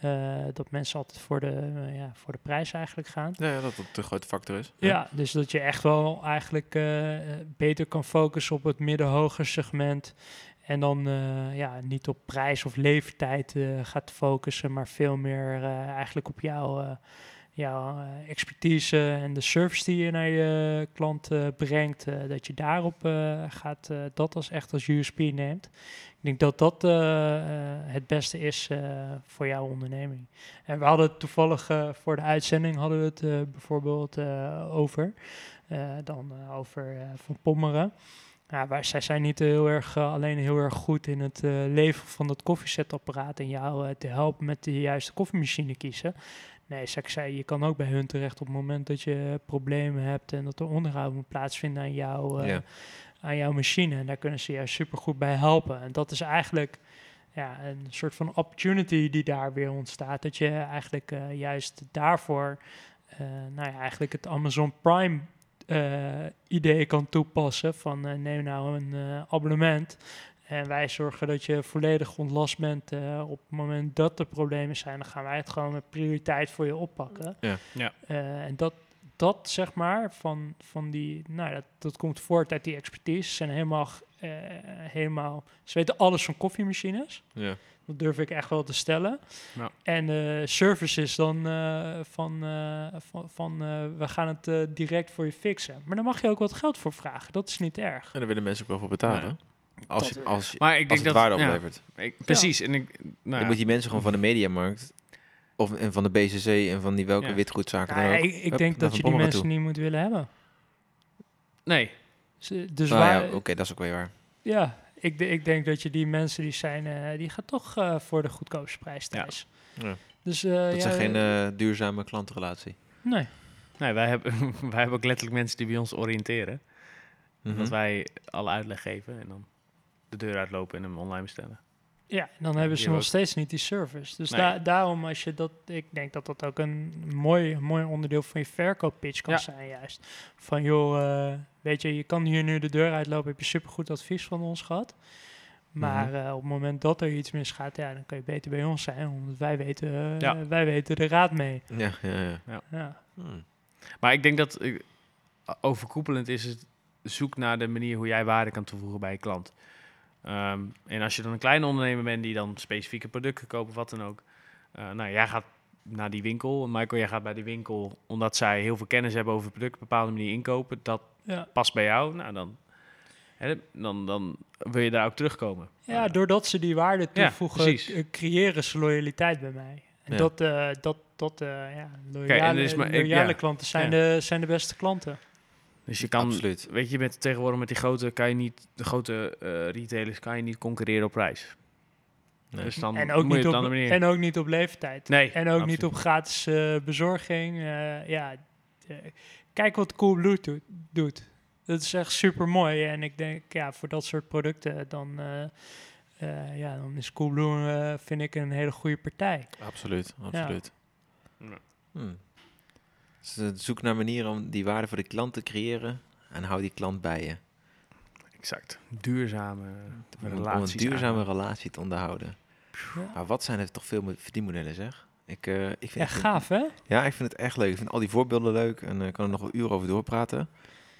Eh, dat mensen altijd voor de, eh, ja, voor de prijs eigenlijk gaan. ja, dat dat de grote factor is. Ja, dus dat je echt wel eigenlijk eh, beter kan focussen op het midden-hoger segment. En dan ja, niet op prijs of leeftijd gaat focussen, maar veel meer eigenlijk op jouw, jouw eh, expertise en de service die je naar je klant eh, brengt. eh, dat je daarop gaat, dat als echt als USP neemt. Ik denk dat dat het beste is voor jouw onderneming. En we hadden het toevallig voor de uitzending hadden we het bijvoorbeeld over. dan over Van Pommeren. Ja, waar, zij zijn niet heel erg, alleen heel erg goed in het eh, leveren van dat koffiezetapparaat en jou te helpen met de juiste koffiemachine kiezen. Nee, zeg ik zei, je kan ook bij hun terecht op het moment dat je problemen hebt en dat er onderhoud moet plaatsvinden aan, jou, eh, Ja. aan jouw machine. En daar kunnen ze jou supergoed bij helpen. En dat is eigenlijk ja, een soort van opportunity die daar weer ontstaat. Dat je eigenlijk eh, juist daarvoor eh, nou ja, eigenlijk het Amazon Prime idee kan toepassen. Van neem nou een abonnement. En wij zorgen dat je volledig ontlast bent eh, op het moment dat er problemen zijn. Dan gaan wij het gewoon met prioriteit voor je oppakken. Ja. Ja. Eh, en dat, dat zeg maar, van, van die, nou dat, dat komt voort uit die expertise. Ze zijn helemaal, eh, helemaal, ze weten alles van koffiemachines. Ja. Dat durf ik echt wel te stellen. Ja. En de service is dan eh, van, eh, van, van eh, we gaan het eh, direct voor je fixen. Maar dan mag je ook wat geld voor vragen. Dat is niet erg. En daar willen mensen ook wel voor betalen. Als, je- als, je- Maar ik als denk het dat... waarde ja, oplevert. ik- precies. En ik, nou ja. moet die mensen gewoon van de mediamarkt of en van de BCC en van die welke Ja. witgoedzaken Ja, dan ook. ik ik Hup, denk dat Van je die mensen toe. niet moet willen hebben. Nee. Ze- Dus Nou waar, ja, oké, dat is ook weer waar. Ja, ik, de- ik denk dat je die mensen die zijn, eh, die gaan toch eh, voor de goedkoopste prijs Ja. thuis. Ja. Dus eh, Dat ja, zijn geen eh, duurzame klantenrelatie. nee. Nee, wij hebben, wij hebben ook letterlijk mensen die bij ons oriënteren. Mhm. Dat wij alle uitleg geven en dan de deur uitlopen en hem online bestellen. Ja, dan hebben ze nog ook- steeds niet die service. Dus Nee. da- daarom als je dat, ik denk dat dat ook een mooi, mooi onderdeel van je verkooppitch kan Ja. zijn juist. Van joh, eh, weet je, je kan hier nu de deur uitlopen, heb je supergoed advies van ons gehad. Maar Mhm. eh, op het moment dat er iets misgaat, ja, dan kan je beter bij ons zijn, omdat wij weten, eh, Ja. wij weten de raad mee. Ja, ja, ja. Ja. Hmm. Maar ik denk dat overkoepelend is het zoek naar de manier hoe jij waarde kan toevoegen bij je klant. Ehm, en als je dan een kleine ondernemer bent die dan specifieke producten koopt of wat dan ook. eh, nou, jij gaat naar die winkel. Michael, jij gaat bij die winkel omdat zij heel veel kennis hebben over het product, op een bepaalde manier inkopen. Dat Ja. past bij jou. Nou, dan, hè, dan, dan wil je daar ook terugkomen. Ja, doordat ze die waarde toevoegen, k- creëren ze loyaliteit bij mij. En Ja. dat, eh, dat, dat eh, ja, loyale, en is maar- ik- loyale klanten zijn, de, zijn de beste klanten. Dus je kan, Absoluut. weet je, met tegenwoordig met die grote, kan je niet, de grote eh, retailers kan je niet concurreren op prijs. Nee. Dus dan en, ook moet je niet op, manier. en ook niet op leeftijd. Nee, en ook niet op gratis eh, bezorging. Eh, ja, kijk wat Coolblue doet, doet. Dat is echt super mooi. En ik denk, ja, voor dat soort producten, dan, eh, eh, ja, dan is Coolblue, vind ik, een hele goede partij. Absoluut, absoluut. Ja. Hmm. Dus, eh, zoek naar manieren om die waarde voor de klant te creëren en hou die klant bij je. Exact. Duurzame Om, om een duurzame aan. relatie te onderhouden. Ja. Maar wat zijn er toch veel mo- verdienmodellen zeg? Ik, eh, ik vind Ja, het- gaaf hè? Ja, ik vind het echt leuk. Ik vind al die voorbeelden leuk en ik kan er nog wel uren over doorpraten.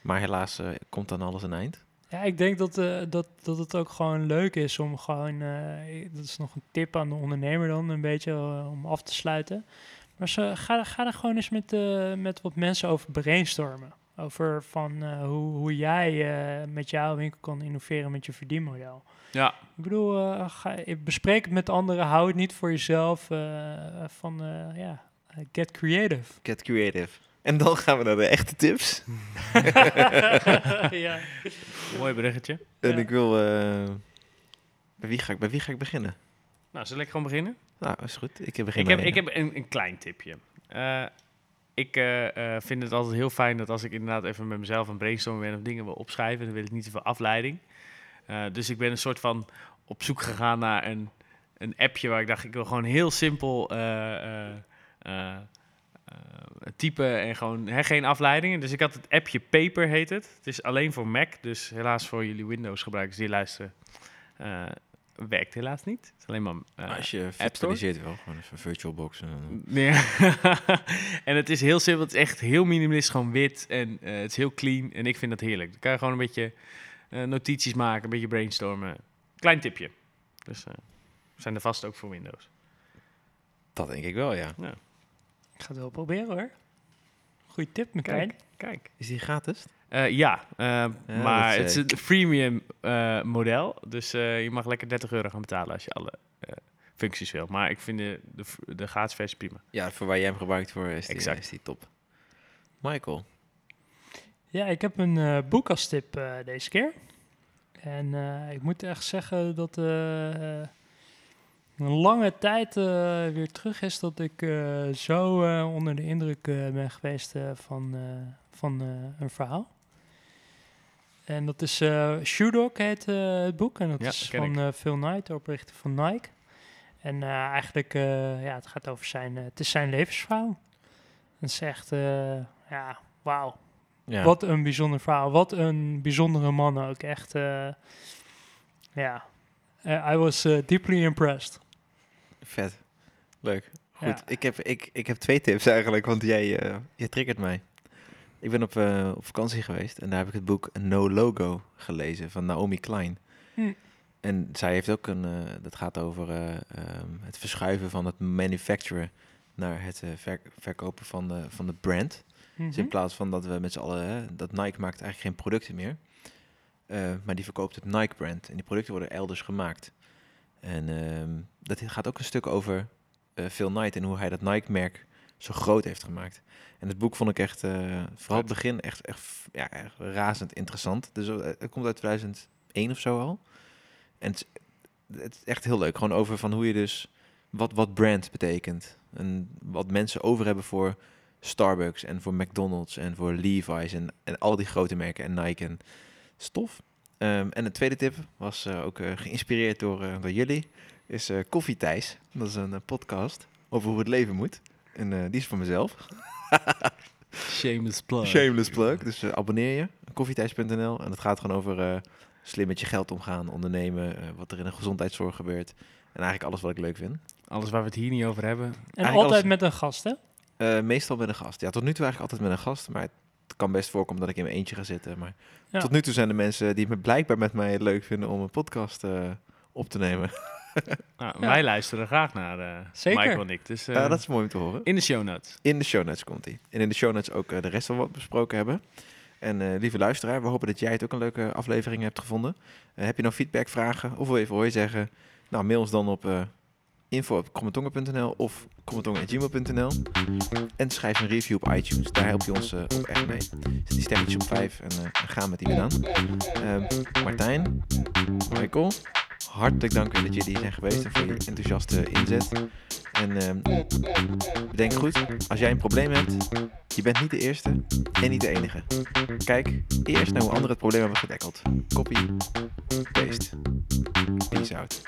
Maar helaas eh, komt dan alles een eind. Ja, ik denk dat, eh, dat, dat het ook gewoon leuk is om gewoon, eh, dat is nog een tip aan de ondernemer dan, een beetje eh, om af te sluiten. Maar ze, ga, ga er gewoon eens met, eh, met wat mensen over brainstormen. Over van eh, hoe, hoe jij eh, met jouw winkel kan innoveren met je verdienmodel. Ja, Ik bedoel, eh, ga, bespreek het met anderen, hou het niet voor jezelf. eh, van, eh, ja, get creative. Get creative. En dan gaan we naar de echte tips. ja. mooi bruggetje. En Ja. ik wil... eh, bij, wie ga ik, bij wie ga ik beginnen? Nou, zal ik gewoon beginnen? Nou, is goed. Ik begin Ik heb, ik heb een, een klein tipje. Eh, ik eh, eh, vind het altijd heel fijn dat als ik inderdaad even met mezelf aan brainstormen ben of dingen wil opschrijven, dan wil ik niet zoveel afleiding. Eh, dus ik ben een soort van op zoek gegaan naar een, een appje waar ik dacht, ik wil gewoon heel simpel typen en gewoon hè, geen afleidingen. Dus ik had het appje Paper heet het. Het is alleen voor Mac, dus helaas voor jullie Windows gebruikers die luisteren. Werkt helaas niet. Het is alleen maar eh, Als je Store? virtualiseert wel, gewoon even VirtualBox. En, dan- Nee. en het is heel simpel. Het is echt heel minimalistisch, gewoon wit. En eh, het is heel clean. En ik vind dat heerlijk. Dan kan je gewoon een beetje eh, notities maken, een beetje brainstormen. Klein tipje. Dus eh zijn er vast ook voor Windows. dat denk ik wel, ja. Ik ga het wel proberen hoor. Goeie tip. Kijk, kijk. Is die gratis? Eh, ja, eh, maar het is een freemium eh, model. Dus eh, je mag lekker 30 euro gaan betalen als je alle eh, functies wil. Maar ik vind de, de, de gratis versie prima. Ja, voor waar jij hem gebruikt voor is die, Exact. is die top. Michael. Ja, ik heb een eh, boek als tip eh, deze keer. En eh, ik moet echt zeggen dat een lange tijd eh, weer terug is dat ik eh, zo eh, onder de indruk eh, ben geweest van, eh, van eh, een verhaal. En dat is uh, Shoe Dog heet eh, het boek. En dat Ja, is van eh, Phil Knight, de oprichter van Nike. En eh, eigenlijk, eh, ja, het gaat over zijn, eh, het is zijn levensverhaal. Het is echt, eh, ja, wauw. Ja. Wat een bijzonder verhaal. Wat een bijzondere man ook. Echt, eh, ja. Eh, I was eh, deeply impressed. Vet. Leuk. Goed. Ja. Ik, heb, ik, ik heb twee tips eigenlijk, want jij, eh jij triggert mij. Ik ben op, eh, op vakantie geweest en daar heb ik het boek No Logo gelezen van Naomi Klein. Hm. En zij heeft ook een, eh, dat gaat over eh, ehm, het verschuiven van het manufacturen naar het verk- verkopen van de, van de brand. Dus in Mhm. plaats van dat we met z'n allen, hè, dat Nike maakt eigenlijk geen producten meer. maar die verkoopt het Nike brand. En die producten worden elders gemaakt. En ehm, dat gaat ook een stuk over Phil Knight en hoe hij dat Nike merk zo groot heeft gemaakt. En het boek vond ik echt, eh, vooral het begin, echt, echt, ja, echt razend interessant. Dus eh, het komt uit 2001 of zo al. En het, is- het is echt heel leuk. Gewoon over van hoe je dus, wat, wat brand betekent. En wat mensen over hebben voor Starbucks en voor McDonald's en voor Levi's en, en al die grote merken en Nike en stof. Ehm, en de tweede tip was eh, ook geïnspireerd door, door jullie, is Koffie Thijs. Dat is een podcast over hoe het leven moet. En eh, die is van mezelf. Shameless plug. Shameless plug. Dus eh, abonneer je. Koffietijds.nl. En het gaat gewoon over eh, slim met je geld omgaan, ondernemen, eh, wat er in de gezondheidszorg gebeurt. En eigenlijk alles wat ik leuk vind. Alles waar we het hier niet over hebben. En Eigenlijk altijd alles- met een gast, hè? Eh, meestal met een gast. Ja, tot nu toe eigenlijk altijd met een gast. Maar het kan best voorkomen dat ik in mijn eentje ga zitten. Maar Ja. tot nu toe zijn de mensen die me blijkbaar met mij leuk vinden om een podcast eh, op te nemen. Nou, Ja. Wij luisteren graag naar eh Zeker. Michael en ik. Dus eh, Ja, dat is mooi om te horen. in de show notes. In de show notes komt hij. En in de show notes ook eh, de rest van wat we besproken hebben. En eh, lieve luisteraar, we hopen dat jij het ook een leuke aflevering hebt gevonden. Heb je nou feedback, vragen of wil je even hoor je zeggen? Nou, mail ons dan op uh, info.commetongen.nl of commetongen.gmail.nl En schrijf een review op iTunes. Daar help je ons ook echt mee. Zet die sterretjes op 5 en eh, ga met die weer aan. Ehm, Martijn, Michael, hartelijk dank dat jullie hier zijn geweest en voor je enthousiaste inzet. En ehm, bedenk goed, als jij een probleem hebt, je bent niet de eerste en niet de enige. Kijk eerst naar hoe anderen het probleem hebben gedekkeld. Copy, paste. Peace out.